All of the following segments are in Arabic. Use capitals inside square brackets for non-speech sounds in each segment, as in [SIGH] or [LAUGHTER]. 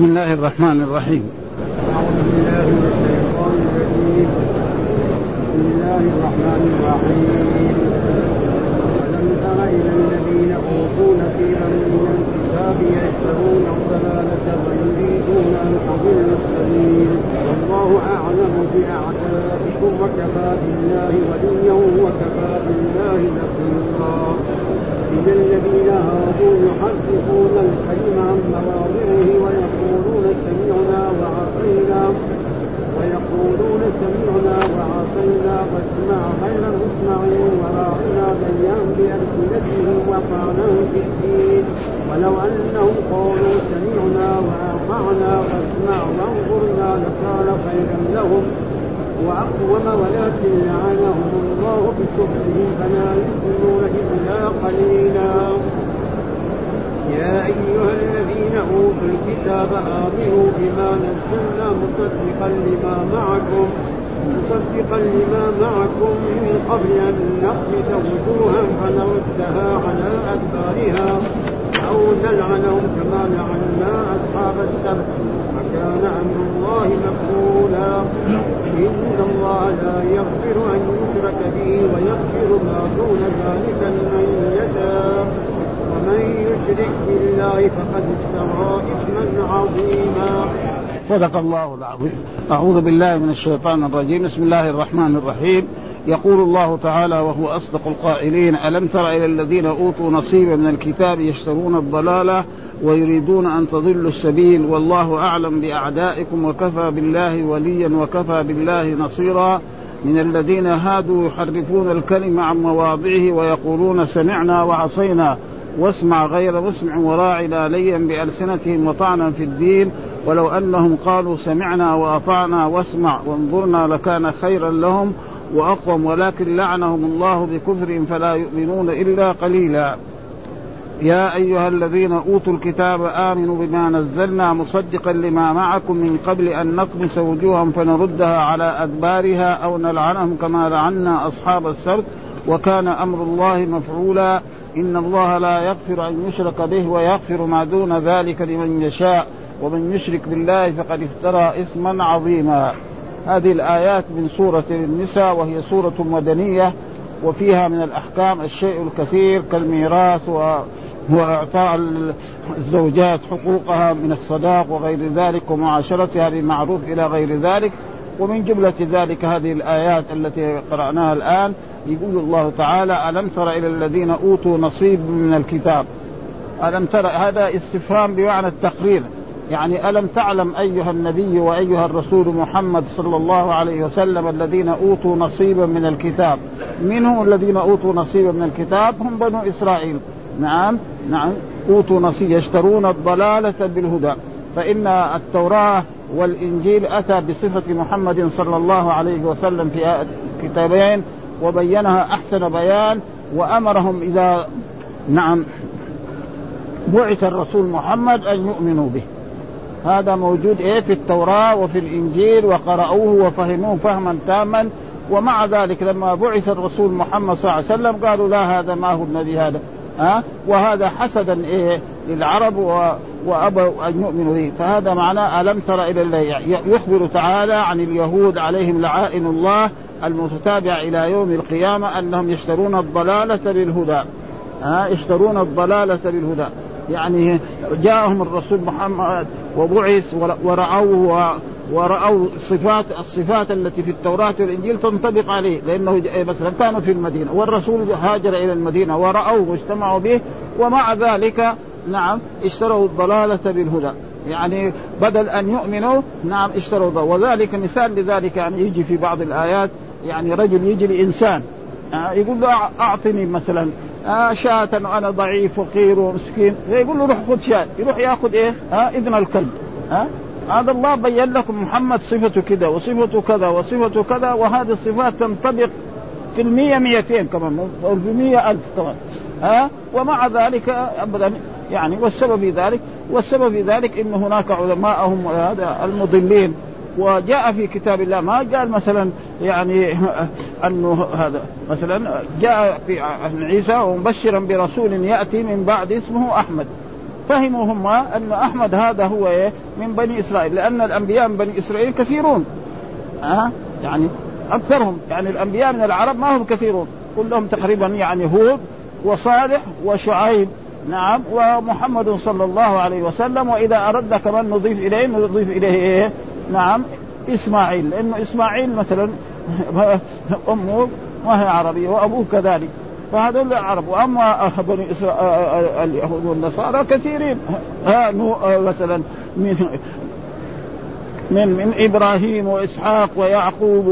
بسم الله الرحمن الرحيم. أعوذ بالله من الشيطان الرجيم بسم الله الرحمن الرحيم ألم تر إلى الذين أوتوا نصيبا من الكتاب يشترون الضلالة ويريدون أن تضلوا السبيل والله أعلم بأعدائكم وكفى بالله وليا وكفى بالله نصيرا. من الذين هادوا يحرفون الكلم عن مواضعه ويقولون سمعنا وعصينا ويقولون سمعنا وعصينا واسمع غير مسمع وراعنا بيان بألسنتهم وطعنا في الدين. ولو أنهم قالوا سمعنا وأطعنا واسمع وانظرنا لكان خيرا لهم. وأقوم ولكن لعنهم الله بكفرهم فلا يؤمنون إلا قليلا. يا أيها الذين أوتوا الكتاب آمنوا بما نزلنا مصدقا لما معكم مصدقا لما معكم من قبل أن نخرج وجوها فنردها على أدبارها. أو نلعنهم كما لعنا أصحاب السبت. وكان أمر الله مفعولا إن الله لا يغفر أن يشرك به ويغفر ما دون ذلك لمن يشاء. ومن يشرك بالله فقد افترى إثما عظيما. صدق الله العظيم. أعوذ بالله من الشيطان الرجيم. بسم الله الرحمن الرحيم. يقول الله تعالى وهو أصدق القائلين ألم تر إلى الذين أوتوا نصيبا من الكتاب يشترون الضلالة ويريدون أن تضلوا السبيل والله أعلم بأعدائكم وكفى بالله وليا وكفى بالله نصيرا. من الذين هادوا يحرفون الكلم عن مواضعه ويقولون سمعنا وعصينا واسمع غير مسمع وراعنا ليا بألسنتهم وطعنا في الدين ولو أنهم قالوا سمعنا وأطعنا واسمع وانظرنا لكان خيرا لهم وأقوم ولكن لعنهم الله بكفرهم فلا يؤمنون إلا قليلا. يا أيها الذين أوتوا الكتاب آمنوا بما نزلنا مصدقا لما معكم من قبل أن نطمس وجوههم فنردها على أدبارها أو نلعنهم كما لعنا أصحاب السبت. وكان أمر الله مفعولا. إن الله لا يغفر أن يشرك به ويغفر ما دون ذلك لمن يشاء. ومن يشرك بالله فقد افترى إثما عظيما. هذه الآيات من سورة النساء وهي سورة مدنية وفيها من الأحكام الشيء الكثير كالميراث و وإعطاء الزوجات حقوقها من الصداق وغير ذلك ومعاشرتها بالمعروف إلى غير ذلك. ومن جملة ذلك هذه الآيات التي قرأناها الآن يقول الله تعالى ألم تر إلى الذين أوتوا نصيب من الكتاب؟ ألم تر؟ هذا استفهام بمعنى التقرير. يعني ألم تعلم أيها النبي وأيها الرسول محمد صلى الله عليه وسلم الذين أوتوا نصيبا من الكتاب؟ من هم الذين أوتوا نصيبا من الكتاب هم بنو إسرائيل. نعم نعم. أوتوا نصيب يشترون الضلالة بالهدى. فإن التوراة والإنجيل أتى بصفة محمد صلى الله عليه وسلم في كتابين وبينها أحسن بيان وأمرهم إذا نعم بعث الرسول محمد أن يؤمنوا به. هذا موجود إيه في التوراة وفي الإنجيل وقرأوه وفهموه فهما تاما. ومع ذلك لما بعث الرسول محمد صلى الله عليه وسلم قالوا لا هذا ما هو النبي هذا ها؟ وهذا حسدا إيه للعرب و... وأبوا أن يؤمنوا به. فهذا معناه ألم تر إلى الله يخبر تعالى عن اليهود عليهم لعائن الله المتتابعه إلى يوم القيامة أنهم يشترون الضلالة بالهدى ها؟ يشترون الضلالة بالهدى يعني جاءهم الرسول محمد وبعث ورأوه ورأوا صفات الصفات التي في التوراة والإنجيل تنطبق عليه لأنه مثلا؟ كانوا في المدينة. والرسول هاجر إلى المدينة ورأوه واجتمعوا به ومع ذلك نعم اشتروا الضلالة بالهدى. يعني بدل أن يؤمنوا نعم اشتروا الضلالة. وذلك مثال لذلك يعني يجي في بعض الآيات يعني رجل يجي لإنسان يقول له أعطني مثلا شاة أنا ضعيف فقير ومسكين. يقول له روح خذ شاة. يروح ياخذ إيه؟ ها إذن الكلب. ها؟ هذا الله بين لكم محمد صفته كذا وصفته كذا وصفته كذا وهذه الصفات تنطبق في المية مئتين كمان في مية ألف كمان. ها؟ ومع ذلك أبدا يعني والسبب في ذلك والسبب في ذلك إن هناك علماءهم هذا المضلين وجاء في كتاب الله ما قال مثلا يعني [LAUGHS] أنه هذا مثلا جاء في عيسى ومبشرا برسول يأتي من بعد اسمه أحمد. فهموا هم أن أحمد هذا هو إيه؟ من بني إسرائيل لأن الأنبياء من بني إسرائيل كثيرون. ها أه؟ يعني أكثرهم يعني الأنبياء من العرب ما هم كثيرون. كلهم تقريبا يعني هود وصالح وشعيب. نعم ومحمد صلى الله عليه وسلم وإذا اردنا كمان نضيف إليه نضيف إليه إيه؟ نعم إسماعيل. لأنه إسماعيل مثلا [LAUGHS] أمه ما هي عربية وأبوه كذلك. فهذول العرب واما [LAUGHS] بني اسرائيل اليهود والنصارى كثيرين. ها مثلا من من من إبراهيم وإسحاق ويعقوب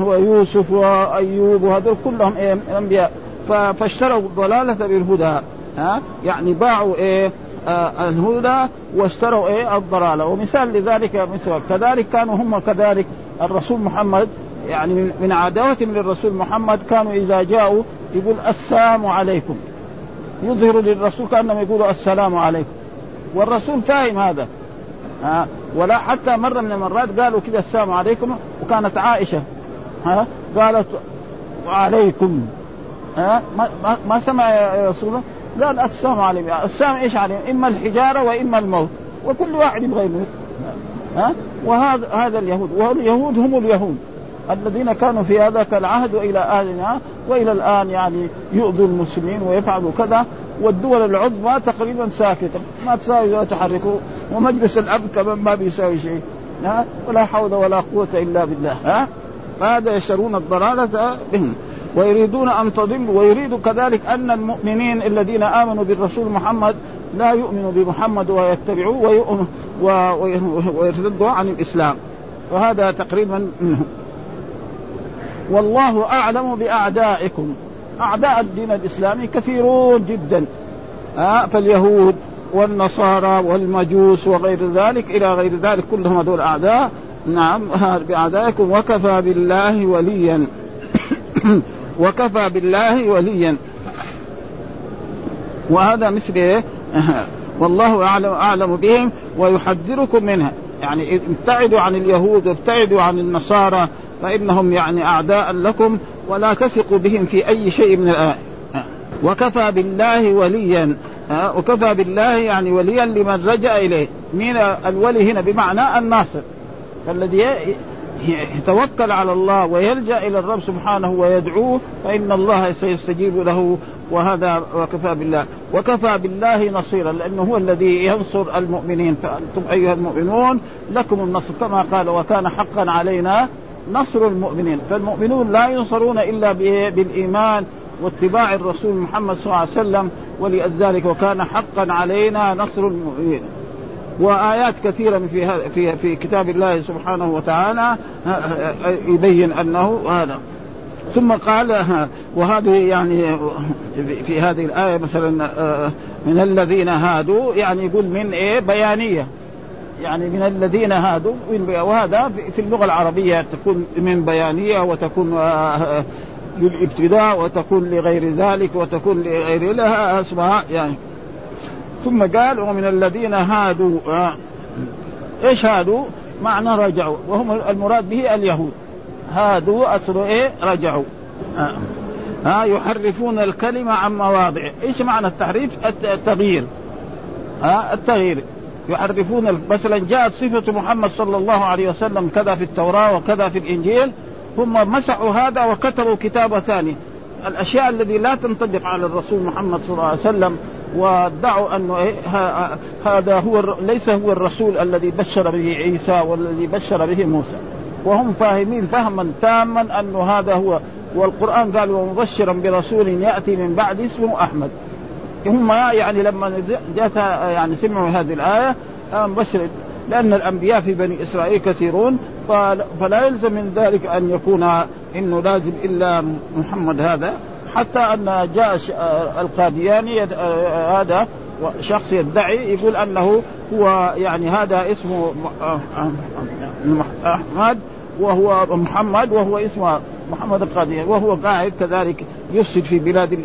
ويوسف وأيوب وهذول كلهم أنبياء. فاشتروا الضلاله بالهدى. ها؟ يعني باعوا إيه؟ آه الهدى واشتروا إيه؟ الضلالة. ومثال لذلك مثل كذلك كانوا هم كذلك الرسول محمد. يعني من, عداوتهم للرسول محمد كانوا إذا جاءوا يقول السلام عليكم. يظهر للرسول كأنهم يقولوا السلام عليكم. والرسول فاهم هذا. ها ولا حتى مرة من المرات قالوا كذا السلام عليكم وكانت عائشة. ها قالت وعليكم. ها ما, ما, ما سمع يا رسول الله؟ قال السلام عليكم السلام إيش عليهم؟ إما الحجارة وإما الموت. وكل واحد يبغى يموت ها؟ وهذا هذا اليهود. واليهود هم اليهود. الذين كانوا في هذاك العهد وإلى اهلنا وإلى الآن يعني يؤذوا المسلمين ويفعلوا كذا. والدول العظمى تقريبا ساكتة. ما تساوي ولا تحركوا ومجلس الأمن كمان ما بيساوي شيء. ها؟ ولا حول ولا قوة إلا بالله. ها؟ فهذا يشترون الضلالة بهم؟ ويريدون أن تضلوا ويريد كذلك أن المؤمنين الذين آمنوا بالرسول محمد لا يؤمنوا بمحمد ويتبعوه ويرتدوا عن الإسلام. وهذا تقريبا منهم والله أعلم بأعدائكم. أعداء الدين الإسلامي كثيرون جدا. ها فاليهود والنصارى والمجوس وغير ذلك إلى غير ذلك كلهم هذول أعداء. نعم باعدائكم وكفى بالله وليا. [COUGHS] وكفى بالله وليا. وهذا مثل إيه؟ [LAUGHS] والله اعلم أعلم بهم ويحذركم منها. يعني ابتعدوا عن اليهود وابتعدوا عن النصارى فإنهم يعني أعداء لكم ولا تثقوا بهم في أي شيء من الآية وكفى بالله وليا. وكفى بالله يعني وليا لمن رجع إليه. مين الولي هنا؟ بمعنى الناصر. فالذي يتوكل على الله ويلجأ إلى الرب سبحانه ويدعوه فإن الله سيستجيب له وهذا وكفى بالله. وكفى بالله نصيرا لأنه هو الذي ينصر المؤمنين. فأنتم أيها المؤمنون لكم النصر كما قال وكان حقا علينا نصر المؤمنين فالمؤمنون لا ينصرون إلا بالإيمان واتباع الرسول محمد صلى الله عليه وسلم ولذلك وكان حقا علينا نصر المؤمنين وآيات كثيرة في في في كتاب الله سبحانه وتعالى يبين أنه هذا. ثم قال وهذه يعني في هذه الآية مثلا من الذين هادوا يعني يقول من إيه؟ بيانية. يعني من الذين هادوا وهذا في اللغة العربية تكون من بيانية وتكون للابتداء وتكون لغير ذلك وتكون لغير لها اسماء يعني ثم قال ومن الذين هادوا آه إيش هادوا؟ معنى رجعوا وهم المراد به اليهود هادوا اصله إيه؟ رجعوا آه. ها يحرفون الكلمة عن مواضع إيش معنى التحريف؟ التغيير ها آه التغيير يحرفون مثلا جاءت صفة محمد صلى الله عليه وسلم كذا في التوراة وكذا في الإنجيل هم مسحوا هذا وكتبوا كتابة ثاني الأشياء الذي لا تنطبق على الرسول محمد صلى الله عليه وسلم وادعوا انه إيه هذا هو ليس هو الرسول الذي بشر به عيسى والذي بشر به موسى. وهم فاهمين فهما تاما انه هذا هو والقرآن قال ومبشرا برسول يأتي من بعد اسمه أحمد. هم يعني لما جاءت يعني سمعوا هذه الآية مبشر لأن الأنبياء في بني إسرائيل كثيرون فلا يلزم من ذلك أن يكون إنه لازم إلا محمد هذا. حتى أن جاء القادياني هذا شخص يدعي يقول أنه هو يعني هذا اسمه أحمد وهو محمد وهو اسمه محمد القادياني وهو قاعد كذلك يفسد في بلاد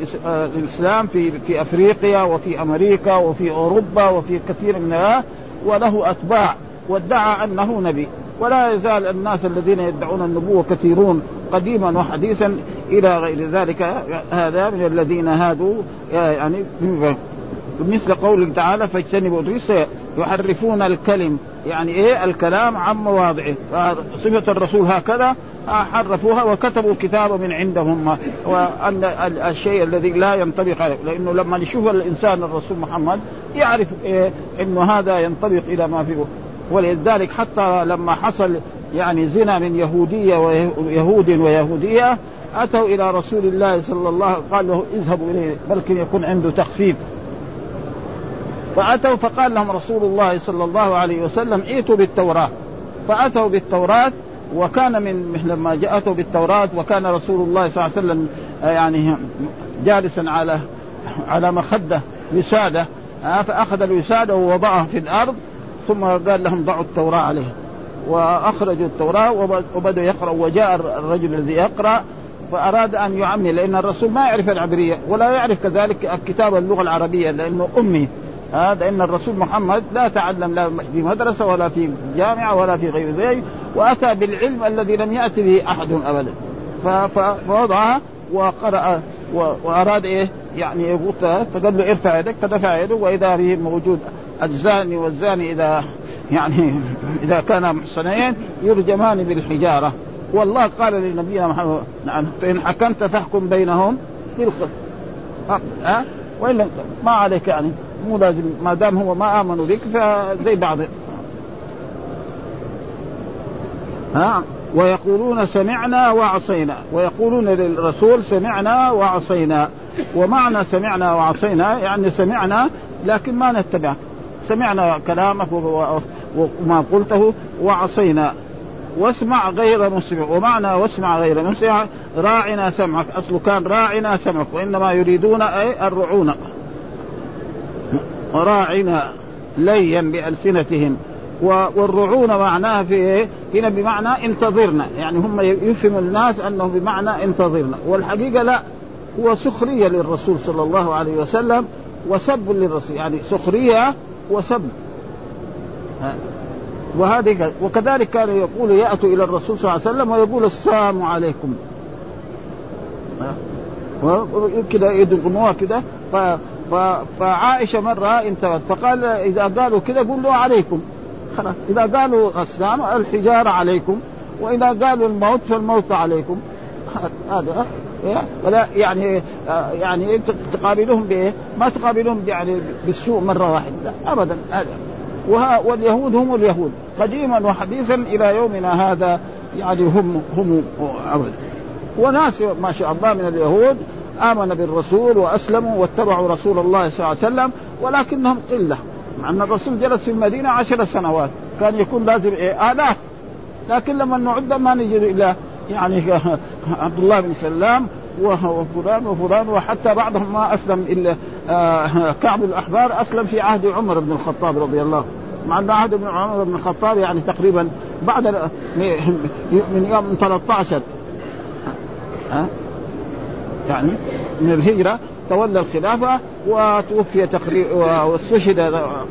الإسلام في في أفريقيا وفي أمريكا وفي أوروبا وفي كثير من وله أتباع وادعى أنه نبي. ولا يزال الناس الذين يدعون النبوة كثيرون. قديما وحديثا إلى غير ذلك. هذا من الذين هادوا يعني مثل قوله تعالى فاجتنبوا يحرفون الكلم. يعني إيه؟ الكلام عن مواضعه. صفة الرسول هكذا حرفوها وكتبوا كتابا من عندهم. وأن الشيء الذي لا ينطبق عليه. لأنه لما يشوف الإنسان الرسول محمد يعرف إيه؟ إنه هذا ينطبق إلى ما فيه. ولذلك حتى لما حصل يعني زنا من يهودية ويهود ويهودية أتوا إلى رسول الله صلى الله عليه وسلم قال له اذهبوا إليه بلكن يكون عنده تخفيف. فأتوا فقال لهم رسول الله صلى الله عليه وسلم ائتوا بالتوراة. فأتوا بالتوراة وكان من لما جاءته بالتوراة وكان رسول الله صلى الله عليه وسلم يعني جالسا على على مخدة وسادة فأخذ الوسادة ووضعها في الأرض ثم قال لهم ضعوا التوراة عليه. واخرجوا التوراة وبدأوا يقرأ وجاء الرجل الذي يقرأ فأراد أن يعمي لأن الرسول ما يعرف العبرية ولا يعرف كذلك كتاب اللغة العربية لأنه أمي. هذا ان الرسول محمد لا تعلم لا في مدرسة ولا في جامعة ولا في غير ذلك وأتى بالعلم الذي لم يأتي به أحد ابدا. فوضعها وقرأ وأراد إيه؟ يعني فقال له ارفع يدك فدفع يده وإذا به موجود الزاني والزاني إذا يعني إذا كانا محصنين يرجمان بالحجارة. والله قال لنبينا محمد نعم فإن حكمت فاحكم بينهم بالقسط. ها والا ما عليك يعني مو لازم ما دام هو ما آمنوا بك فزي بعض. ها ويقولون سمعنا وعصينا. ويقولون للرسول سمعنا وعصينا. ومعنى سمعنا وعصينا يعني سمعنا لكن ما نتبع. سمعنا كلامك وما قلته وعصينا. واسمع غير مسمع. ومعنى واسمع غير مسمع راعنا سمعك. اصله كان راعنا سمعك. وإنما يريدون أي الرعونه راعنا ليا بألسنتهم. والرعون معناها في إيه؟ هنا بمعنى انتظرنا. يعني هم يفهم الناس انه بمعنى انتظرنا. والحقيقة لا. هو سخرية للرسول صلى الله عليه وسلم وسب للرسول. يعني سخرية وسب. وهذه وكذلك كان يقول يأتوا إلى الرسول صلى الله عليه وسلم ويقول السلام عليكم. كذا. يدغموها كذا فعائشة مرة انتبهت فقال إذا قالوا كذا قول له عليكم. خلاص. إذا قالوا السلام الحجارة عليكم. وإذا قالوا الموت فالموت عليكم. هذا ولا يعني يعني تقابلهم بإيه؟ ما تقابلهم يعني بالسوء مرة واحدة. ابدا. هذا. واليهود هم اليهود. قديما وحديثا إلى يومنا هذا يعني هم هم أبدا. وناس ما شاء الله من اليهود امن بالرسول وأسلموا واتبعوا رسول الله صلى الله عليه وسلم ولكنهم قلة. مع أن الرسول جلس في المدينة عشر سنوات كان يكون لازم إيه؟ الاف لكن لما نعد ما نجد إلا يعني [LAUGHS] عبد الله بن سلام وفلان وفلان وحتى بعضهم ما أسلم إلا آه، كعب الأحبار أسلم في عهد عمر بن الخطاب رضي الله مع أن عهد عمر بن الخطاب يعني تقريبا بعد من يوم 13 ها؟ يعني من الهجرة تولى الخلافة وتوفي تقريبا واستشهد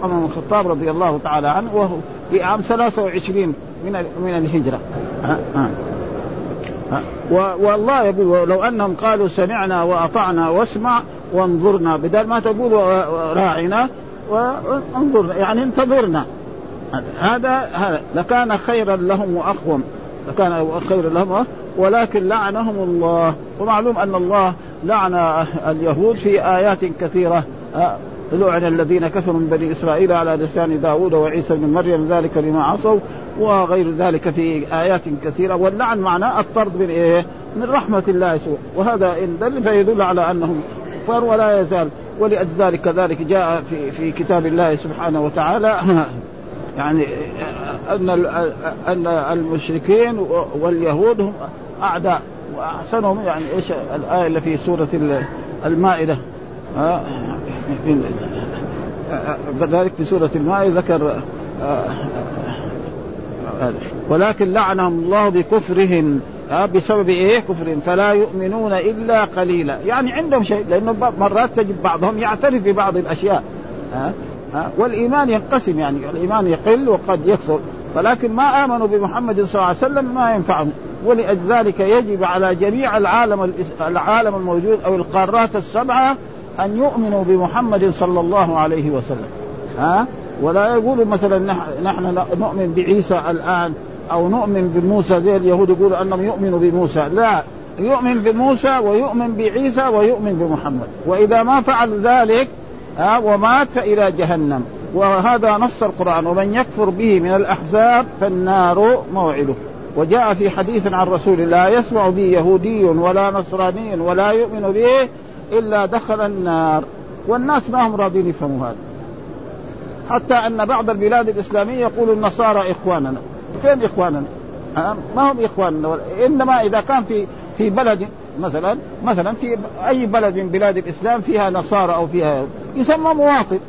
عمر بن الخطاب رضي الله تعالى عنه وهو في عام 23 من من الهجرة. ها؟ ها؟ والله يقول لو أنهم قالوا سمعنا وأطعنا واسمع وانظرنا بدل ما تقول راعنا وانظرنا يعني انتظرنا. هذا هذا لكان خيرا لهم وأقوم. لكان خيرا لهم ولكن لعنهم الله. ومعلوم أن الله لعن اليهود في آيات كثيرة. لعن الذين كفروا من بني إسرائيل على لسان داود وعيسى بن مريم ذلك لما عصوا وغير ذلك في آيات كثيرة. واللعن معناه الطرد من إيه؟ من رحمة الله سوء. وهذا إن دل فيدل على أنهم كفار ولا يزال. ولذلك كذلك جاء في في كتاب الله سبحانه وتعالى [COUGHS] يعني أن أن المشركين واليهود هم أعداء وأحسنهم يعني إيش الآية اللي في سورة المائدة؟ كذلك في سورة المائدة ذكر ولكن لعنهم الله بكفرهم. بسبب إيه؟ كفرهم. فلا يؤمنون إلا قليلا. يعني عندهم شيء لأنه مرات تجد بعضهم يعترف ببعض الأشياء. ها والإيمان ينقسم يعني. الإيمان يقل وقد يكثر. ولكن ما آمنوا بمحمد صلى الله عليه وسلم ما ينفعهم. ولذلك يجب على جميع العالم العالم الموجود أو القارات السبعة أن يؤمنوا بمحمد صلى الله عليه وسلم. ها ولا يقولوا مثلا نحن نؤمن بعيسى الآن. أو نؤمن بموسى زي اليهود يقولوا أنهم يؤمنوا بموسى. لا يؤمن بموسى ويؤمن بعيسى ويؤمن بمحمد. وإذا ما فعل ذلك ها ومات فالى جهنم. وهذا نص القرآن. ومن يكفر به من الأحزاب فالنار موعده. وجاء في حديث عن رسول الله يسمع به يهودي ولا نصراني ولا يؤمن به إلا دخل النار. والناس ما هم راضين يفهموا هذا. حتى أن بعض البلاد الإسلامية يقول النصارى إخواننا. فين إخواننا؟ ما هم إخواننا. إنما إذا كان في في بلد مثلا مثلا في أي بلد من بلاد الإسلام فيها نصارى أو فيها يسمى مواطن.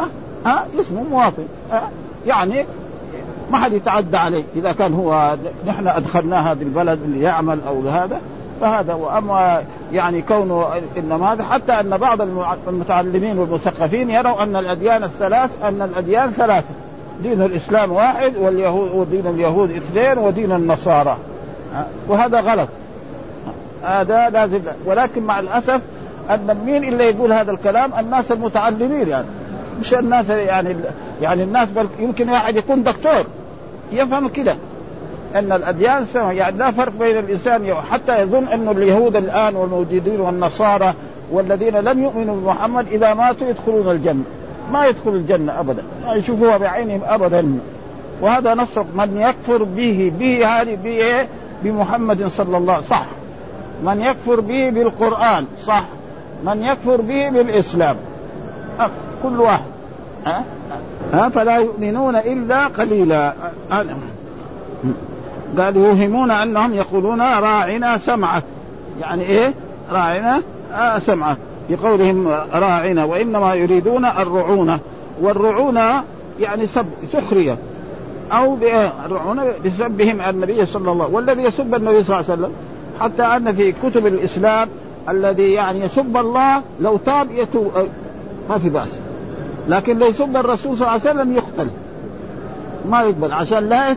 ها؟ أه؟ اسمه مواطن. أه؟ يعني ما حد يتعدى عليه. إذا كان هو نحن ادخلناه هذا البلد ليعمل أو هذا فهذا واما يعني كونه إنما هذا حتى أن بعض المتعلمين والمثقفين يروا أن الأديان الثلاث أن الأديان ثلاثة. دين الإسلام واحد واليهود ودين اليهود اثنين ودين النصارى. وهذا غلط. هذا لازم ولكن مع الأسف أن مين اللي يقول هذا الكلام؟ الناس المتعلمين يعني. مش الناس يعني يعني الناس بل يمكن واحد يكون دكتور. يفهم كده. أن الأديان سوا يعني لا فرق بين الإنسان حتى يظن انه اليهود الآن والموجودين والنصارى والذين لم يؤمنوا بمحمد إذا ماتوا يدخلون الجنة. ما يدخل الجنة ابدا ما يشوفوها بعينهم ابدا. وهذا نص من يكفر به به هذه به بمحمد صلى الله عليه صح. من يكفر به بالقرآن صح. من يكفر به بالإسلام كل واحد. ها ها فلا يؤمنون إلا قليلا. قال يوهمون أنهم يقولون راعنا سمعك يعني إيه؟ راعنا آه سمعك بقولهم راعنا وإنما يريدون الرعونة. والرعونة يعني سب سخرية. أو الرعونة بسبهم النبي صلى الله عليه وسلم. والذي يسب النبي صلى الله عليه وسلم حتى أن في كتب الإسلام الذي يعني يسب الله لو تاب يتوب. ما في بأس. لكن لو يسب الرسول صلى الله عليه وسلم يقتل. ما يقبل. عشان لا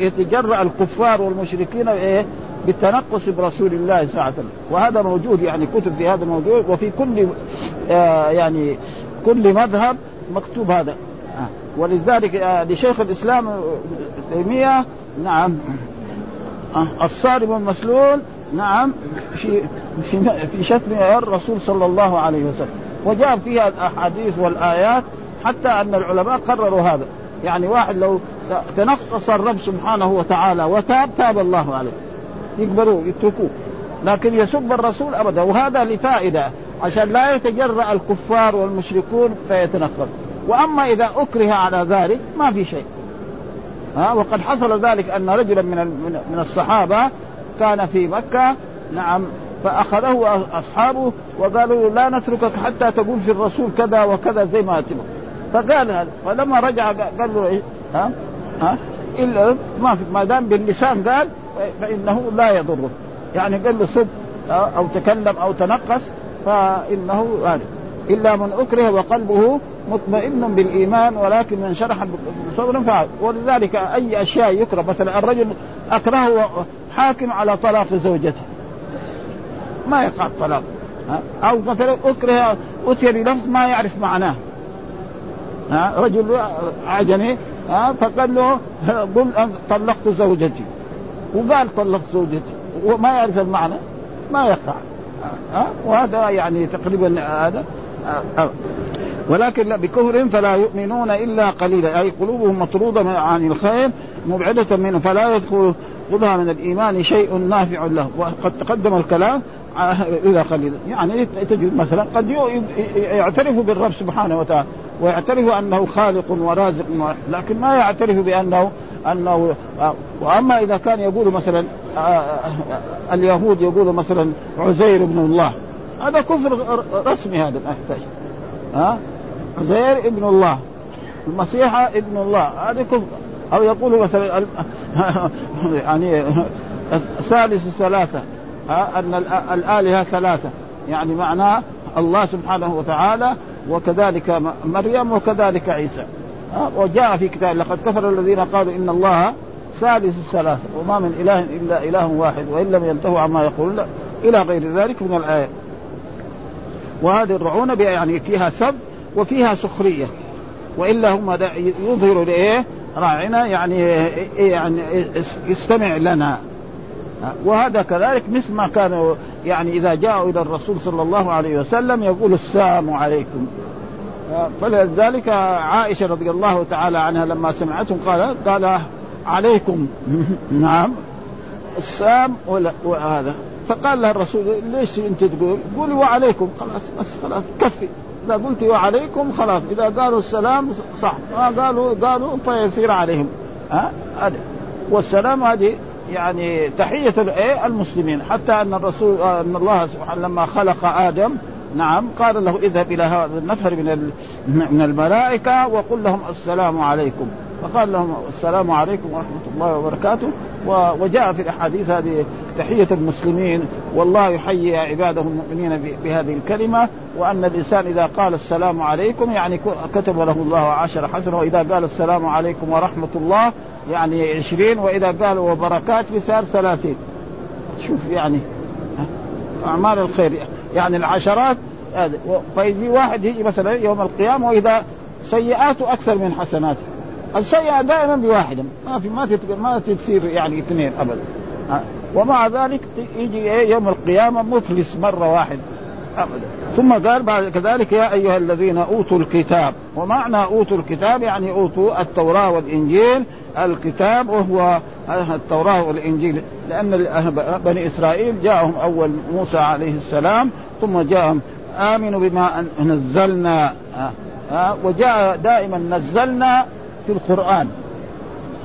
يتجرأ الكفار والمشركين إيه بالتنقص برسول الله صلى الله عليه وسلم. وهذا موجود يعني كتب في هذا موجود وفي كل آه يعني كل مذهب مكتوب هذا. آه. ولذلك آه لشيخ الإسلام تيمية نعم. آه الصارم المسلول نعم في في في شتم الرسول صلى الله عليه وسلم. وجاء فيها الأحاديث والآيات حتى أن العلماء قرروا هذا. يعني واحد لو تنقص الرب سبحانه وتعالى وتاب تاب الله عليه. يقبلوه يتركوه. لكن يسب الرسول أبدا. وهذا لفائدة. عشان لا يتجرأ الكفار والمشركون فيتنقص وأما إذا أكره على ذلك ما في شيء. ها وقد حصل ذلك أن رجلا من من الصحابة كان في مكة نعم فأخذه اصحابه وقالوا لا نتركك حتى تقول في الرسول كذا وكذا زي ما تبغى فقال هذا. فلما رجع قال له إيه؟ ها؟ ها؟ إلا ما في ما دام باللسان قال فإنه لا يضره. يعني قال له سب أو تكلم أو تنقص فإنه هذا إلا من أكره وقلبه مطمئن بالإيمان ولكن من شرح بصدر فعل. ولذلك أي أشياء يكره مثلا الرجل اكرهه حاكم على طلاق زوجته. ما يقع الطلاق أو مثلا أكره أتي بلفظ ما يعرف معناه. رجل عجمي فقال له قل طلقت زوجتي. وقال طلقت زوجتي. وما يعرف المعنى؟ ما يقع. ها؟ وهذا يعني تقريبا هذا. ولكن لا بكفر فلا يؤمنون إلا قليلا. أي قلوبهم مطرودة عن الخير مبعدة منه. فلا يدخل قلها من الإيمان شيء نافع له. وقد تقدم الكلام إلى قليلا. يعني تجد مثلا قد يعترف بالرب سبحانه وتعالى ويعترف أنه خالق ورازق لكن ما يعترف بأنه أنه وأما إذا كان يقول مثلا اليهود يقولوا مثلا عزير ابن الله. هذا كفر رسمي هذا ما يحتاج ها؟ عزير ابن الله. المسيح ابن الله. هذا كفر. أو يقول مثلا [LAUGHS] يعني ثالث ثلاثة أن الآلهة ثلاثة. يعني معناه الله سبحانه وتعالى وكذلك مريم وكذلك عيسى. وجاء في كتاب لقد كفر الذين قالوا إن الله ثالث الثلاثه وما من إله إلا إله واحد وإن لم ينتهوا عما يقولون إلى غير ذلك من الايات وهذه الرعونه يعني فيها سب وفيها سخرية. والا هم يظهروا لإيه؟ راعنا يعني يعني يستمع لنا. وهذا كذلك مثل ما كانوا يعني إذا جاءوا إلى الرسول صلى الله عليه وسلم يقول السلام عليكم. فلذلك عائشة رضي الله تعالى عنها لما سمعتهم قال قال عليكم. [LAUGHS] نعم. السام وهذا. فقال لها الرسول ليش أنت تقول؟ قولي وعليكم. خلاص بس خلاص كفي. اذا قلت وعليكم. خلاص إذا قالوا السلام صح. ما قالوا قالوا فيصير عليهم. ها أه؟ والسلام هذه يعني تحية الايه المسلمين. حتى أن الرسول أن الله سبحانه لما خلق آدم نعم قال له اذهب إلى هذا النفر من من الملائكة وقل لهم السلام عليكم. فقال لهم السلام عليكم ورحمة الله وبركاته. وجاء في الأحاديث هذه تحية المسلمين. والله يحيي عباده المؤمنين بهذه الكلمة. وأن الإنسان إذا قال السلام عليكم يعني كتب له الله عشر حسنه وإذا قال السلام عليكم ورحمة الله يعني عشرين. وإذا قال وبركات صار ثلاثين. شوف يعني أعمال الخير. يعني العشرات فيجي واحد يجي مثلا يوم القيامة وإذا سيئاته أكثر من حسناته. السيئة دائما بواحدة. ما في ما ما تصير يعني اثنين ابدا. ومع ذلك يجي إيه؟ يوم القيامة مفلس مرة واحدة ابدا. ثم قال بعد كذلك يا أيها الذين أوتوا الكتاب. ومعنى أوتوا الكتاب يعني أوتوا التوراة والإنجيل. الكتاب وهو التوراة والإنجيل لأن بني إسرائيل جاءهم أول موسى عليه السلام ثم جاءهم آمنوا بما نزلنا وجاء دائما نزلنا في القرآن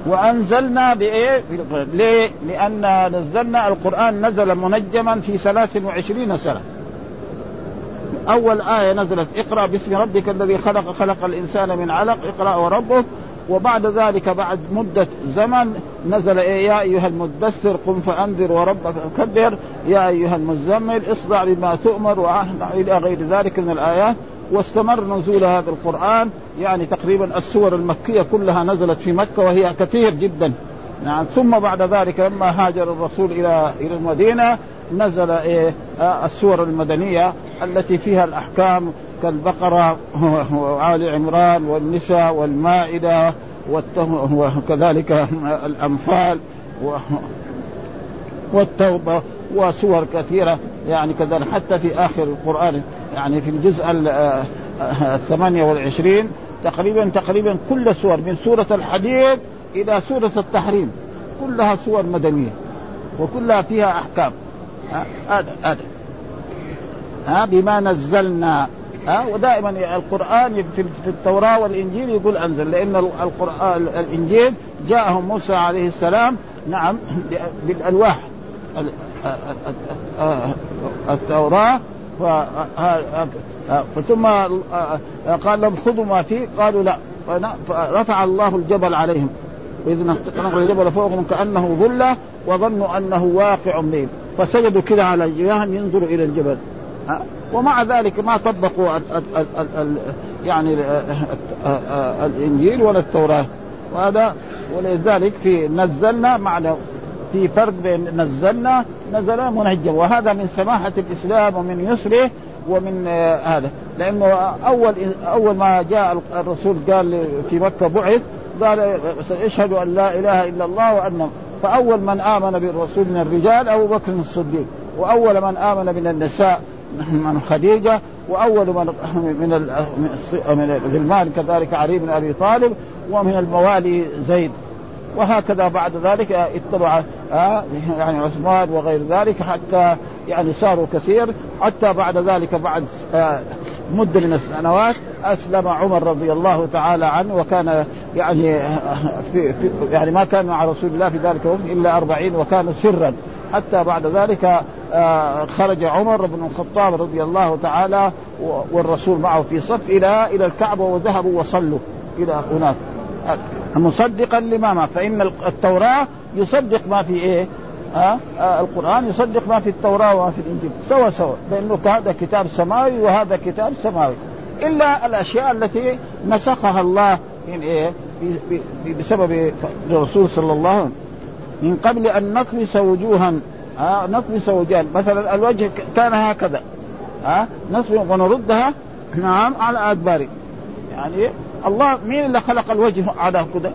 وأنزلنا بإيه؟ في القرآن. ليه؟ لأن نزلنا القرآن نزل منجما في 23 سنة أول آية نزلت اقرأ باسم ربك الذي خلق خلق الإنسان من علق اقرأ وربك وبعد ذلك بعد مدة زمن نزل إيه يا أيها المدثر قم فأنذر وربك كبر يا أيها المزمل اصدع بما تؤمر إلى غير ذلك من الآيات. واستمر نزول هذا القرآن يعني تقريبا السور المكية كلها نزلت في مكة وهي كثير جدا. نعم ثم بعد ذلك لما هاجر الرسول إلى إلى المدينة نزل إيه السور المدنية التي فيها الأحكام كالبقرة وآل عمران والنساء والمائدة وكذلك الأنفال والتوبة وسور كثيرة يعني كذلك حتى في آخر القرآن يعني في الجزء الثمانية والعشرين تقريبا تقريبا كل سور من سورة الحديد إلى سورة التحريم كلها سور مدنية وكلها فيها أحكام. هذا هذا. ها بما نزلنا. ها؟ ودائما القرآن في التوراة والإنجيل يقول أنزل لأن القرآن الإنجيل جاءهم موسى عليه السلام نعم بالألواح التوراة ثم قال لهم خذوا ما فيه قالوا لا فرفع الله الجبل عليهم وإذ نقل الجبل فوقهم كأنه ظلة وظنوا أنه واقع بهم فسجدوا كذا على جباههم ينظروا إلى الجبل ومع ذلك ما طبقوا ال ال ال ال يعني الإنجيل ولا التوراة. وهذا ولذلك في نزلنا معنى في فرق بين نزلنا نزل منجم وهذا من سماحة الإسلام ومن يسره ومن هذا. لأنه أول أول ما جاء الرسول قال في مكة بعث قال اشهد أن لا إله إلا الله وأن فأول من آمن بالرسول من الرجال أبو بكر الصديق وأول من آمن من النساء. من خديجة وأول من من من الغلمان كذلك علي بن أبي طالب ومن الموالي زيد. وهكذا بعد ذلك اتبع يعني عثمان وغير ذلك حتى يعني صاروا كثير. حتى بعد ذلك بعد مدة من السنوات أسلم عمر رضي الله تعالى عنه وكان يعني في, في يعني ما كان مع رسول الله في ذلك الوقت إلا أربعين وكان سرا. حتى بعد ذلك خرج عمر بن الخطاب رضي الله تعالى والرسول معه في صف إلى إلى الكعبة وذهبوا وصلوا إلى هناك. مصدقا لما ما فإن التوراة يصدق ما في إيه؟ ها آه القرآن يصدق ما في التوراة وما في الإنجيل. سوا سوا. لأنه هذا كتاب سماوي وهذا كتاب سماوي. إلا الأشياء التي نسخها الله من إيه؟ بسبب الرسول صلى الله عليه وسلم. من قبل أن نطمس وجوها آه نطمس وجوها مثلا الوجه كان هكذا ها نصب ونردها نعم على أدبار يعني الله مين اللي خلق الوجه على كذا؟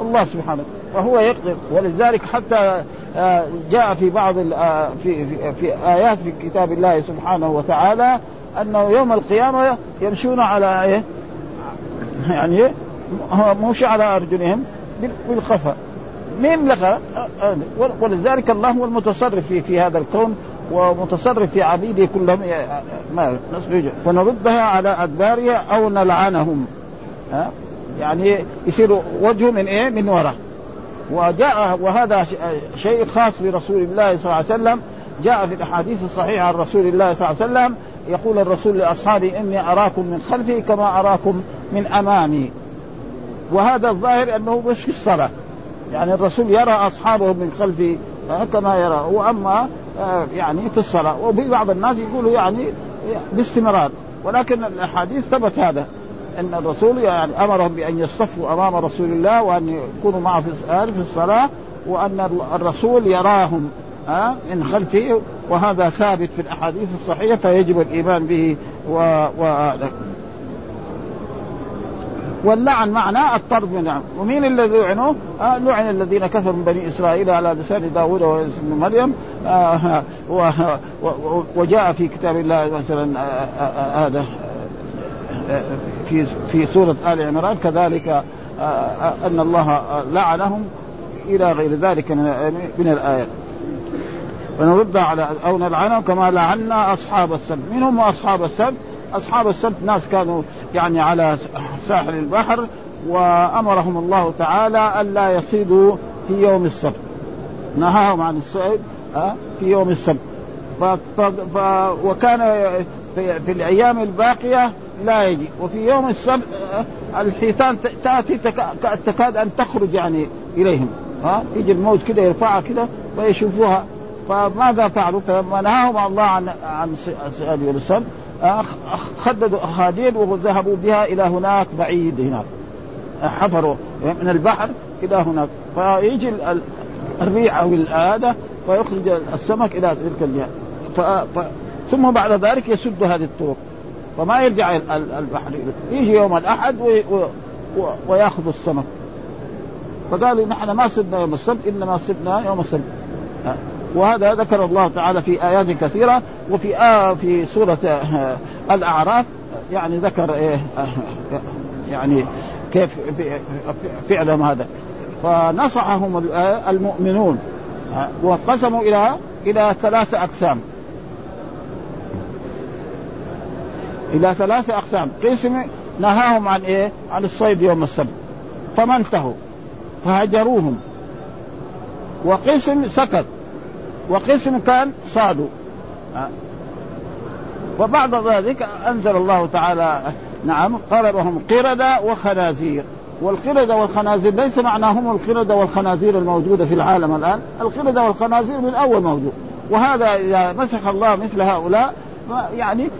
الله سبحانه وهو يقدر ولذلك حتى آه، جاء في بعض آه، في في, في آيات في كتاب الله سبحانه وتعالى أنه يوم القيامة يمشون على إيه؟ يعني مش على أرجلهم بالخفا مين لغى ولذلك الله هو المتصرف في في هذا الكون ومتصرف في عبيده كلهم ما فنردها على أدبارها أو نلعنهم ها؟ يعني يصير وجهه من إيه؟ من وراء وجاء وهذا شيء خاص برسول الله صلى الله عليه وسلم جاء في الأحاديث الصحيحة عن رسول الله صلى الله عليه وسلم يقول الرسول لأصحابه إني أراكم من خلفي كما أراكم من أمامي. وهذا الظاهر أنه مش في الصلاة. يعني الرسول يرى أصحابه من خلفه كما يرى. وأما آه، يعني في الصلاة. وفي بعض الناس يقولوا يعني باستمرار. ولكن الأحاديث ثبت هذا إن الرسول يعني أمرهم بأن يصطفوا أمام رسول الله وأن يكونوا معه في الصلاة وأن الرسول يراهم من خلفه. وهذا ثابت في الأحاديث الصحيحة فيجب الإيمان به و, و... واللعن معناه الطرد من العم ومين الذي لعنوا؟ آه لعن الذين كفروا من بني إسرائيل على لسان داوود وابن مريم آه وجاء في كتاب الله مثلا آه، آه، آه، هذا في في سورة آل عمران كذلك أن الله لعنهم إلى غير ذلك من من الايات ونرد على أو نلعنهم كما لعنا أصحاب السبت من هم أصحاب السبت؟ أصحاب السبت ناس كانوا يعني على ساحل البحر وأمرهم الله تعالى ألا يصيدوا في يوم السبت. نهاهم عن الصيد في يوم السبت. ف... ف... ف... وكان في, في الأيام الباقية لا يجي. وفي يوم السبت الحيتان تأتي تكاد أن تخرج يعني إليهم ها يجي الموت كده يرفعها كده ويشوفوها. فماذا فعلوا؟ فلما نهاهم الله عن عن صيد يوم السبت خددوا أخاديد وذهبوا بها إلى هناك بعيد هناك. حفروا من البحر إلى هناك. فيجي الريح أو هذا فيخرج السمك إلى تلك الجهة. ف... ف... ثم بعد ذلك يسد هذه الطرق. فما يرجع البحر. يجي يوم الأحد وي... و... و... ويأخذ السمك. فقالوا نحن ما صدنا يوم السبت إنما صدنا يوم السبت. وهذا ذكر الله تعالى في آيات كثيرة وفي آه في سورة آه الأعراف يعني ذكر إيه آه يعني كيف فعلهم هذا. فنصحهم المؤمنون وانقسموا إلى إلى ثلاثة أقسام. إلى ثلاثة أقسام. قسم نهاهم عن إيه؟ عن الصيد يوم السبت. فما انتهوا؟ فهجروهم. وقسم سكت. وقسم كان صادوا وبعد ذلك أنزل الله تعالى نعم قربهم قردة وخنازير. والقردة والخنازير ليس معناهم القردة والخنازير الموجودة في العالم الآن. القردة والخنازير من أول موجود. وهذا إذا مسخ الله مثل هؤلاء يعني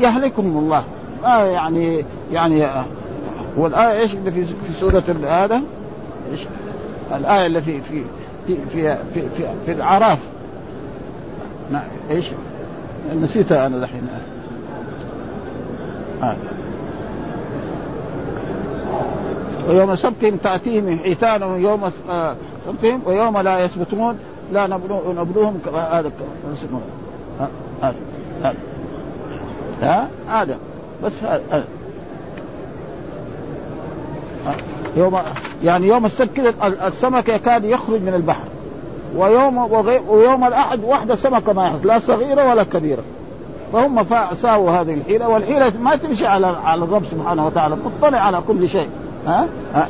يهلكهم الله. ما يعني يعني والآية إيش اللي في في سورة هذا؟ الآية التي في في في في, في, في الأعراف. نعم. إيش؟ نسيتها أنا دحين. آه. ويوم سبتهم تأتيهم حيتانهم يوم آه، سبتهم ويوم لا يثبتون لا نبلوهم هذا هذا هذا هذا. بس هذا. يوم يعني يوم السبت السمك يكاد يخرج من البحر. ويوم ويوم الأحد واحدة سمكه ما يحصل لا صغيرة ولا كبيرة. فهم ساووا هذه الحيلة والحيلة ما تمشي على على الرب سبحانه وتعالى تطلع على كل شيء. ها, ها؟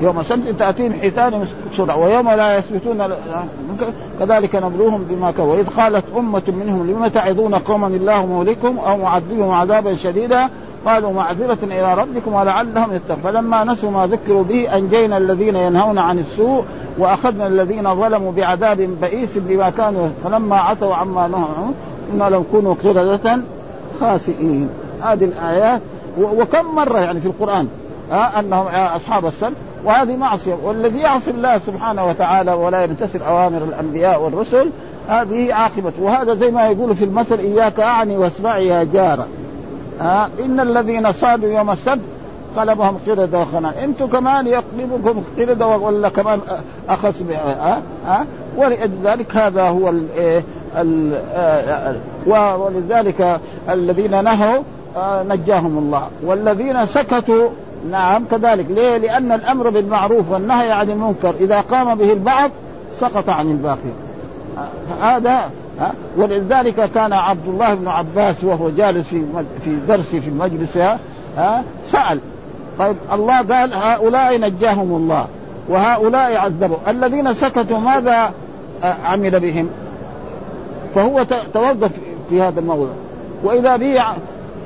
يوم سبت تأتيهم حيتان بسرعة ويوم لا يثبتون كذلك نبلوهم بما كفروا وإذ قالت أمة منهم لم تعظون قوما الله مهلكهم أو معذبهم عذابا شديدا؟ قالوا معذرة إلى ربكم ولعلهم يتقون. فلما نسوا ما ذكروا به أنجينا الذين ينهون عن السوء وأخذنا الذين ظلموا بعذاب بئيس بما كانوا فلما عتوا عما نهوا إنا لو كونوا قردة خاسئين. هذه الآيات وكم مرة يعني في القرآن ها أنهم أصحاب السبت وهذه معصية. والذي يعصي الله سبحانه وتعالى ولا يمتثل أوامر الأنبياء والرسل هذه عاقبته وهذا زي ما يقول في المثل إياك أعني واسمعي يا جارة. ها إن الذين صادوا يوم السبت قلبهم قردة وخنان أنتم كمان يقلبكم قردة ولا كمان اخس ها ها ولذلك هذا هو ال ال ولذلك الذين نهوا نجاهم الله. والذين سكتوا نعم كذلك. ليه؟ لأن الأمر بالمعروف والنهي عن المنكر إذا قام به البعض سقط عن الباقي. هذا ولذلك كان عبد الله بن عباس وهو جالس في في درس في المجلس ها؟ سأل. طيب الله قال هؤلاء نجاهم الله وهؤلاء عذبوا. الذين سكتوا ماذا عمل بهم؟ فهو توظف في هذا الموضوع. وإذا به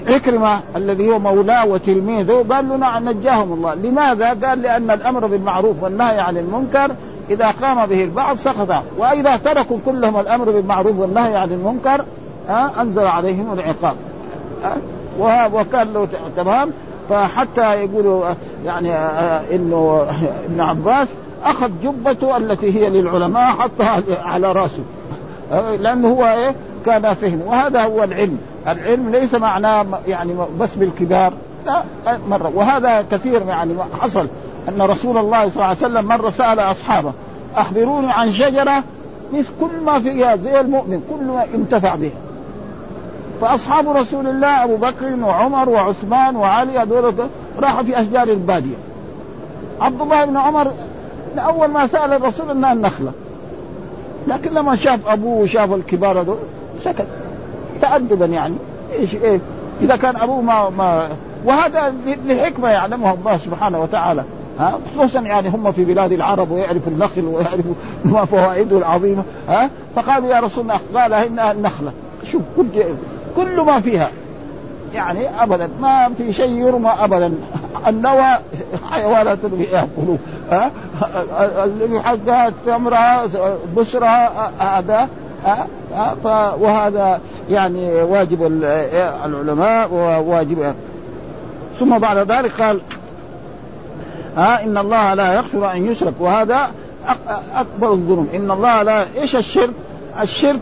عكرمة الذي هو مولاه وتلميذه قال له نعم نجاهم الله. لماذا؟ قال لأن الأمر بالمعروف والنهي عن المنكر إذا قام به البعض سقط. وإذا تركوا كلهم الأمر بالمعروف والنهي عن المنكر أنزل عليهم العقاب. وكان له تمام. فحتى يقولوا يعني إنه [LAUGHS] ابن عباس أخذ جبته التي هي للعلماء حطها على رأسه. لأنه هو إيه؟ كان فهم وهذا هو العلم. العلم ليس معناه يعني بس بالكبار. لا مرة. وهذا كثير يعني حصل. أن رسول الله صلى الله عليه وسلم مرة سأل أصحابه أخبروني عن شجرة؟ مثل كل ما فيها زي المؤمن كل ما انتفع بها فأصحاب رسول الله أبو بكر وعمر وعثمان وعلي هذول راحوا في أشجار البادية. عبد الله بن عمر أول ما سأل الرسول أنها النخلة. لكن لما شاف أبوه وشاف الكبار هذول سكت. تأدبا يعني. إيش إيه. إذا كان أبوه ما ما وهذا لحكمة يعلمها الله سبحانه وتعالى. ها؟ خصوصا يعني هم في بلاد العرب ويعرفوا النخل ويعرفوا ما فوائده العظيمة ها؟ فقالوا يا رسول الله قال إنها النخلة. شوف كل كل ما فيها يعني ابدا ما في شيء يرمى ابدا. النوى حيوانات يأكلوا ها؟ اللي حقها تمرها بشرها هذا وهذا يعني واجب العلماء وواجب. ثم بعد ذلك قال ها إن الله لا يغفر أن يشرك وهذا أكبر الذنوب إن الله لا إيش الشرك؟ الشرك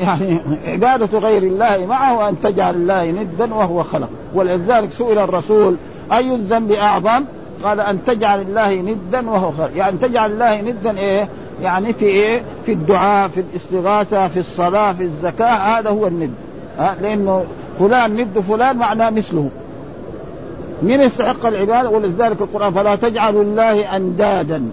يعني عبادة غير الله معه وأن تجعل الله ندا وهو خلق ولذلك سئل الرسول أي الذنب أعظم؟ قال أن تجعل الله ندا وهو خلق يعني تجعل الله ندا إيه؟ يعني في إيه؟ في الدعاء، في الاستغاثة، في الصلاة، في الزكاة، هذا هو الند. ها لأنه فلان ند فلان معناه مثله. من يستحق العبادة؟ ولذلك القرآن فلا تجعلوا الله أندادا.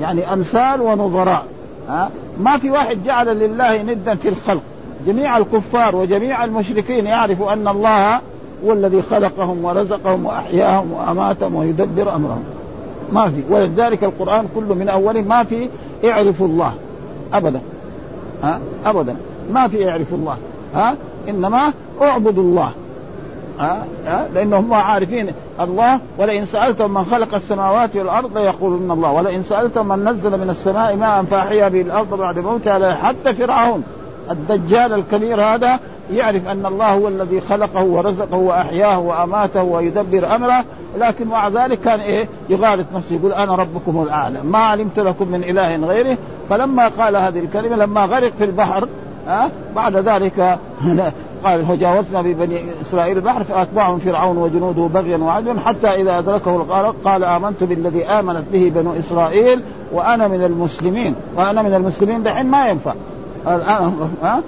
يعني أمثال ونظراء. ها؟ ما في واحد جعل لله ندا في الخلق. جميع الكفار وجميع المشركين يعرفوا أن الله هو الذي خلقهم ورزقهم وأحياهم وأماتهم ويدبر أمرهم. ما في. ولذلك القرآن كله من أوله ما في اعرفوا الله. أبدا. ها؟ أبدا. ما في اعرفوا الله. ها؟ إنما اعبدوا الله. ها؟ ها؟ لأنهم عارفين الله ولئن سألتم من خلق السماوات والأرض ليقولن الله. ولئن سألتم من نزل من السماء ماء فأحيا به الأرض بعد موتها حتى فرعون. الدجال الكبير هذا يعرف أن الله هو الذي خلقه ورزقه وأحياه وأماته ويدبر أمره. لكن مع ذلك كان إيه؟ يغالط نفسه يقول أنا ربكم الأعلى ما علمت لكم من إله غيره. فلما قال هذه الكلمة لما غرق في البحر ها؟ بعد ذلك [LAUGHS] قال وجاوزنا ببني إسرائيل البحر فأتبعهم فرعون وجنوده بغيا وعدوا حتى إذا أدركه الغرق قال آمنت بالذي آمنت به بنو إسرائيل وأنا من المسلمين وأنا من المسلمين دحين ما ينفع. الآن ها؟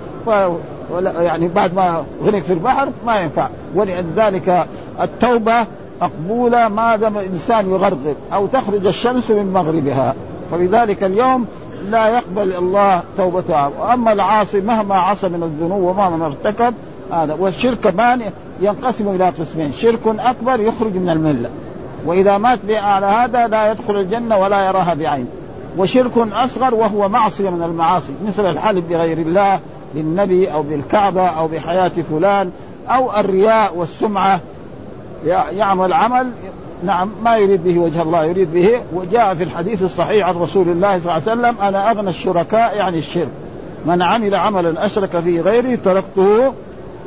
يعني بعد ما غرق في البحر ما ينفع. ولذلك التوبة مقبولة ما دام الإنسان يغرغر أو تخرج الشمس من مغربها. فلذلك اليوم لا يقبل الله توبته وأما العاصي مهما عصى من الذنوب ومهما ارتكب هذا. والشرك كمان ينقسم إلى قسمين. شرك أكبر يخرج من الملة. وإذا مات على هذا لا يدخل الجنة ولا يراها بعين. وشرك أصغر وهو معصية من المعاصي. مثل الحلف بغير الله بالنبي أو بالكعبة أو بحياة فلان أو الرياء والسمعة. يعمل عمل نعم ما يريد به وجه الله يريد به. وجاء في الحديث الصحيح عن رسول الله صلى الله عليه وسلم أنا أغنى الشركاء يعني الشرك. من عمل عملا أشرك فيه غيري تركته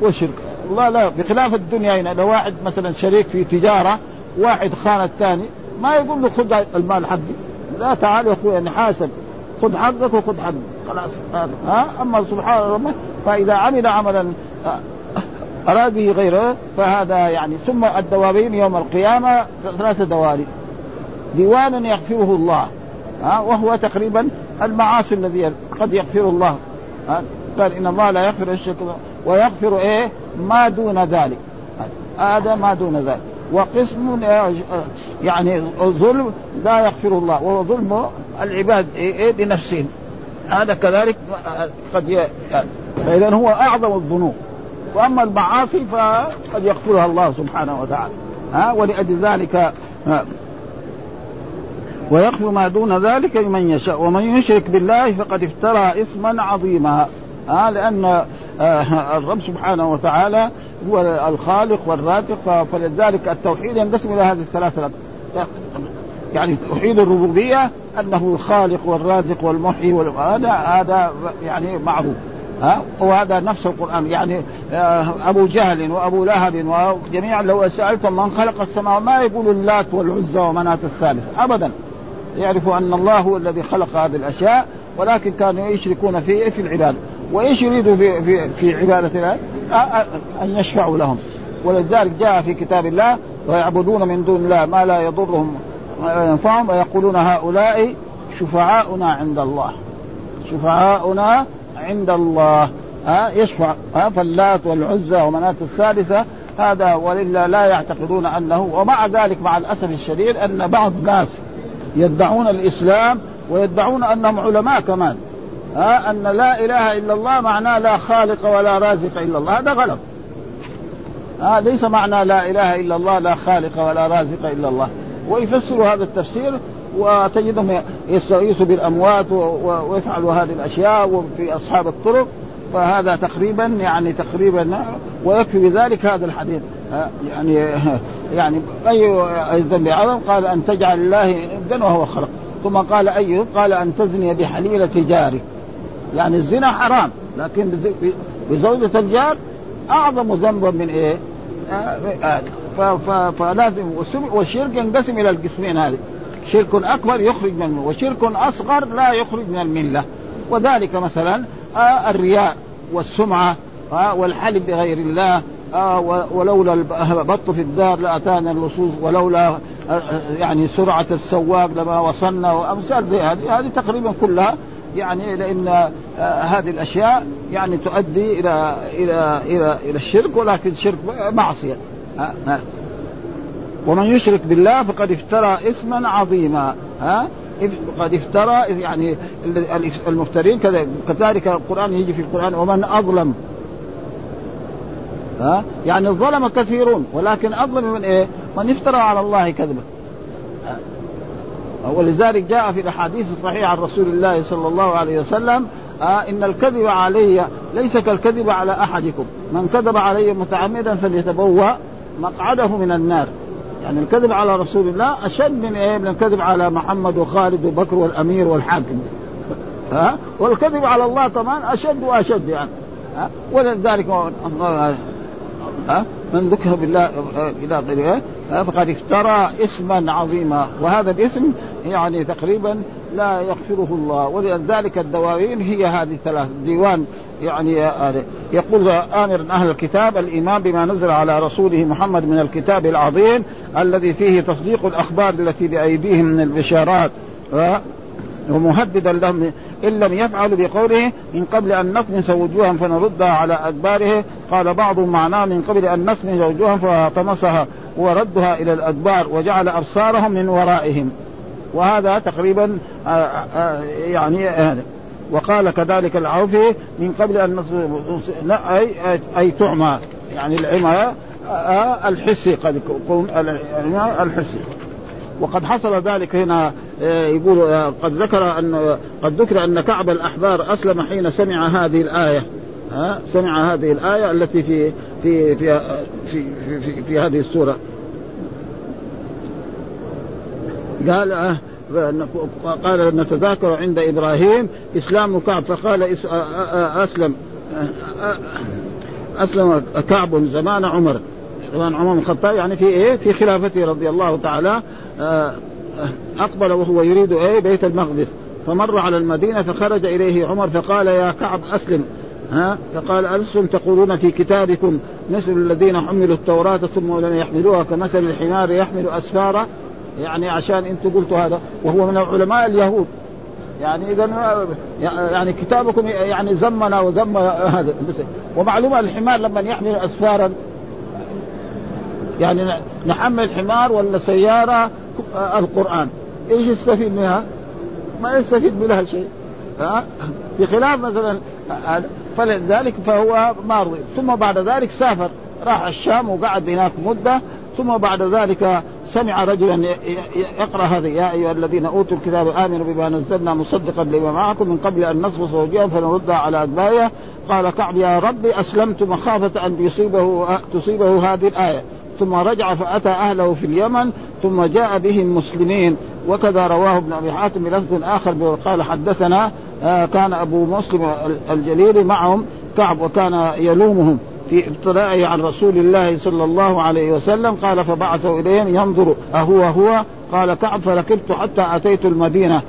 وشرك. الله لا بخلاف الدنيا هنا لو واحد مثلا شريك في تجارة واحد خان الثاني ما يقول له خذ المال حقي. لا تعال يا أخوي نحاسب خذ حقك وخذ حقك. خلاص ها؟ أما سبحان الله فإذا عمل عملا اراد به غيره فهذا يعني ثم الدوابين يوم القيامة ثلاثة دوالي. ديوان يغفره الله ها وهو تقريبا المعاصي الذي قد يغفر الله ها. قال إن الله لا يغفر الشرك ويغفر إيه؟ ما دون ذلك هذا ما دون ذلك. وقسم يعني ظلم لا يغفر الله وهو ظلم العباد إيه بنفسهم هذا كذلك قد فإذا هو أعظم الذنوب. وأما المعاصي فقد يغفرها الله سبحانه وتعالى. ها؟ ولأجل ذلك ويغفر ما دون ذلك لمن يشاء. ومن يشرك بالله فقد افترى إثما عظيما. ها؟ لأن آه، الرب سبحانه وتعالى هو الخالق والرازق فلذلك التوحيد ينقسم إلى هذه الثلاثه يعني توحيد الربوبية أنه الخالق والرازق والمحيي هذا هذا يعني معروف. ها؟ وهذا نفس القرآن. يعني آه، أبو جهل وأبو لهب وجميعا لو سألتم من خلق السماوات ما يقول اللات والعزى ومناة الثالث؟ ابدا. يعرفوا أن الله هو الذي خلق هذه الأشياء ولكن كانوا يشركون في في العبادة. وإيش يريدوا في في في عبادة الله؟ أن يشفعوا لهم. ولذلك جاء في كتاب الله ويعبدون من دون الله ما لا يضرهم ولا ينفعهم ويقولون هؤلاء شفعاؤنا عند الله. شفعاؤنا عند الله. ها يشفع. ها فاللات والعزى ومناة الثالثة هذا ولله لا يعتقدون أنه ومع ذلك مع الأسف الشديد أن بعض الناس يدعون الإسلام ويدعون أنهم علماء كمان. ها أن لا إله إلا الله معناه لا خالق ولا رازق إلا الله. هذا غلط. ها ليس معنى لا إله إلا الله لا خالق ولا رازق إلا الله. ويفسروا هذا التفسير وتجدهم يستغيثوا بالأموات ويفعلوا هذه الأشياء وفي أصحاب الطرق فهذا تقريبا يعني تقريبا ويكفي بذلك هذا الحديث. يعني يعني أي ذنب اعظم قال أن تجعل الله ندا وهو خلق. ثم قال ايوب قال أن تزني بحليلة جارك يعني الزنا حرام لكن بزوجة الجار أعظم ذنبا من إيه؟ فلازم والشرك ينقسم إلى القسمين هذه. شرك أكبر يخرج منه وشرك أصغر لا يخرج من الملة. وذلك مثلا الرياء والسمعة والحلف بغير الله ولولا البط في الدار لأتانا اللصوص ولولا يعني سرعة السواق لما وصلنا وأمثال زي هذه. هذه تقريبا كلها يعني لأن آه هذه الأشياء يعني تؤدي إلى إلى إلى إلى الشرك ولكن الشرك معصية. آه آه ومن يشرك بالله فقد افترى إثما عظيما ها؟ قد افترى يعني المفترين كذلك القرآن يجي في القرآن ومن أظلم ها؟ يعني الظلم كثيرون ولكن أظلم من إيه؟ من افترى على الله كذبا. ولذلك جاء في الأحاديث الصحيحة عن رسول الله صلى الله عليه وسلم آه إن الكذب علي ليس كالكذب على أحدكم. من كذب علي متعمدا فليتبوأ مقعده من النار. يعني الكذب على رسول الله أشد من إيه؟ من الكذب على محمد وخالد وبكر والأمير والحاكم. ها؟ والكذب على الله كمان أشد وأشد يعني. ها؟ ولذلك ها؟ من ذكر بالله إلى غيره فقد افترى اثما عظيما. وهذا الاسم يعني تقريبا لا يغفره الله. ولذلك الدواوين هي هذه الثلاث. ديوان يعني يقول آمر أهل الكتاب الإيمان بما نزل على رسوله محمد من الكتاب العظيم الذي فيه تصديق الأخبار التي بأيديهم من البشارات ومهددا لهم إن لم يفعلوا بقوله من قبل أن نطمس وجوها فنردها على أدباره. قال بعضهم معناه من قبل أن نطمس وجوها فطمسها وردها إلى الأدبار وجعل أبصارهم من ورائهم. وهذا تقريبا آه، آه، يعني هذا وقال كذلك العوفي من قبل أن اي أي تعمى يعني العمى آه، الحسي قد يكون العمى الحسي. وقد حصل ذلك هنا يقول قد ذكر ان قد ذكر أن كعب الأحبار أسلم حين سمع هذه الآية. سمع هذه الآية التي في في في في, في, في, في هذه السورة. قال قال نتذاكر عند إبراهيم إسلام كعب. فقال أسلم. أسلم كعب زمان عمر. زمان عمر بن الخطاب يعني في إيه؟ في خلافته رضي الله تعالى. أقبل وهو يريد إيه؟ بيت المقدس. فمر على المدينة فخرج إليه عمر فقال يا كعب أسلم. ها؟ فقال ألستم تقولون في كتابكم مثل الذين حملوا التوراة ثم لم يحملوها كمثل الحمار يحمل أسفارا؟ يعني عشان أنتم قلتوا هذا وهو من علماء اليهود. يعني إذا يعني كتابكم يعني زمنا وزم هذا. ومعلومة الحمار لما يحمل اسفارا. يعني نحمل حمار ولا سيارة القرآن. إيش يستفيد منها؟ ما يستفيد منها شيء. ها؟ بخلاف مثلا فلذلك فهو مارضي ثم بعد ذلك سافر راح الشام وقعد هناك مدة. ثم بعد ذلك سمع رجلا يقرأ هذا يا أيها الذين أوتوا الكتاب آمنوا بما نزلنا مصدقا لما معكم من قبل أن نصبص وجوههم فنردها على أدبارها. قال كعب يا ربي أسلمت مخافة أن يصيبه تصيبه هذه الآية. ثم رجع فأتى أهله في اليمن ثم جاء بهم مسلمين. وكذا رواه ابن أبي حاتم بلفظ آخر قال حدثنا آه، كان أبو مسلم الجليل معهم كعب وكان يلومهم. في ابتلاءه عن رسول الله صلى الله عليه وسلم قال فبعثوا اليهم ينظر أهو هو قال كعب فركبت حتى أتيت المدينة.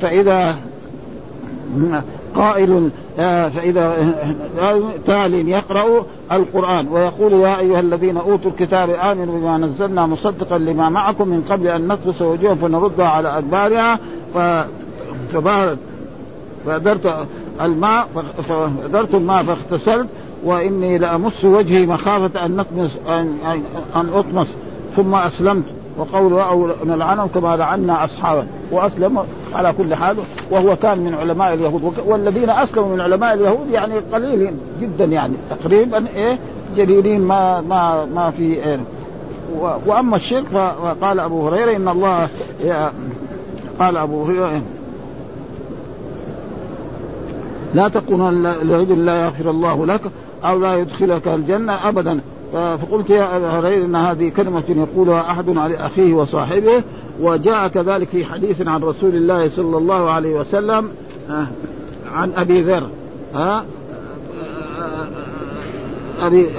فإذا قائل آه، فإذا تال يقرأ القرآن ويقول يا أيها الذين أوتوا الكتاب آمنوا بما نزلنا مصدقا لما معكم من قبل أن نطمس وجوههم فنردها على أدبارها. فبارد فأدرت الماء فأدرت الماء فاغتسلت وإني لأمس وجهي مخافة أن نطمس أن, أن أطمس. ثم أسلمت. وقول أو نلعنهم كما لعنا أصحابا وأسلم على كل حال. وهو كان من علماء اليهود. والذين أسلموا من علماء اليهود يعني قليلين جدا يعني. تقريبا إيه؟ جليلين ما ما ما في إيه. وأما الشرك فقال أبو هريرة إن الله قال أبو هريرة لا تكون لرجل لا يغفر الله لك. أو لا يدخلك الجنة ابدا. فقلت يا أبا هريرة إن هذه كلمة يقولها أحد على أخيه وصاحبه وجاء كذلك في حديث عن رسول الله صلى الله عليه وسلم آه، عن أبي ذر ها أبي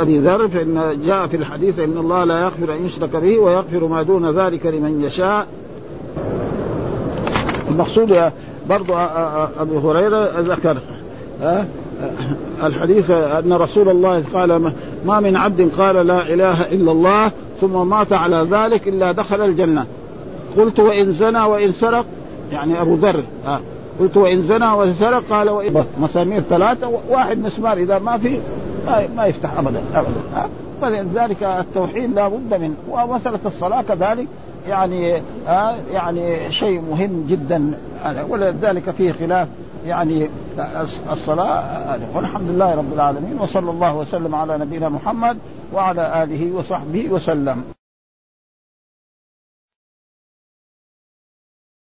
أبي ذر فإن جاء في الحديث إن الله لا يغفر أن يشرك به ويغفر ما دون ذلك لمن يشاء. المقصود برضو ابي هريرة ذكر ها الحديث أن رسول الله قال ما من عبد قال لا إله إلا الله ثم مات على ذلك إلا دخل الجنة قلت وإن زنى وإن سرق يعني أبو ذر آه. قلت وإن زنى وإن سرق قال وإن مسامير ثلاثة واحد مسمار إذا ما في ما يفتح ابدا ابدا آه. فلذلك التوحيد لا بد من ومساله الصلاة كذلك يعني آه يعني شيء مهم جدا ولذلك فيه خلاف يعني الصلاة والحمد لله رب العالمين وصلى الله وسلم على نبينا محمد وعلى آله وصحبه وسلم.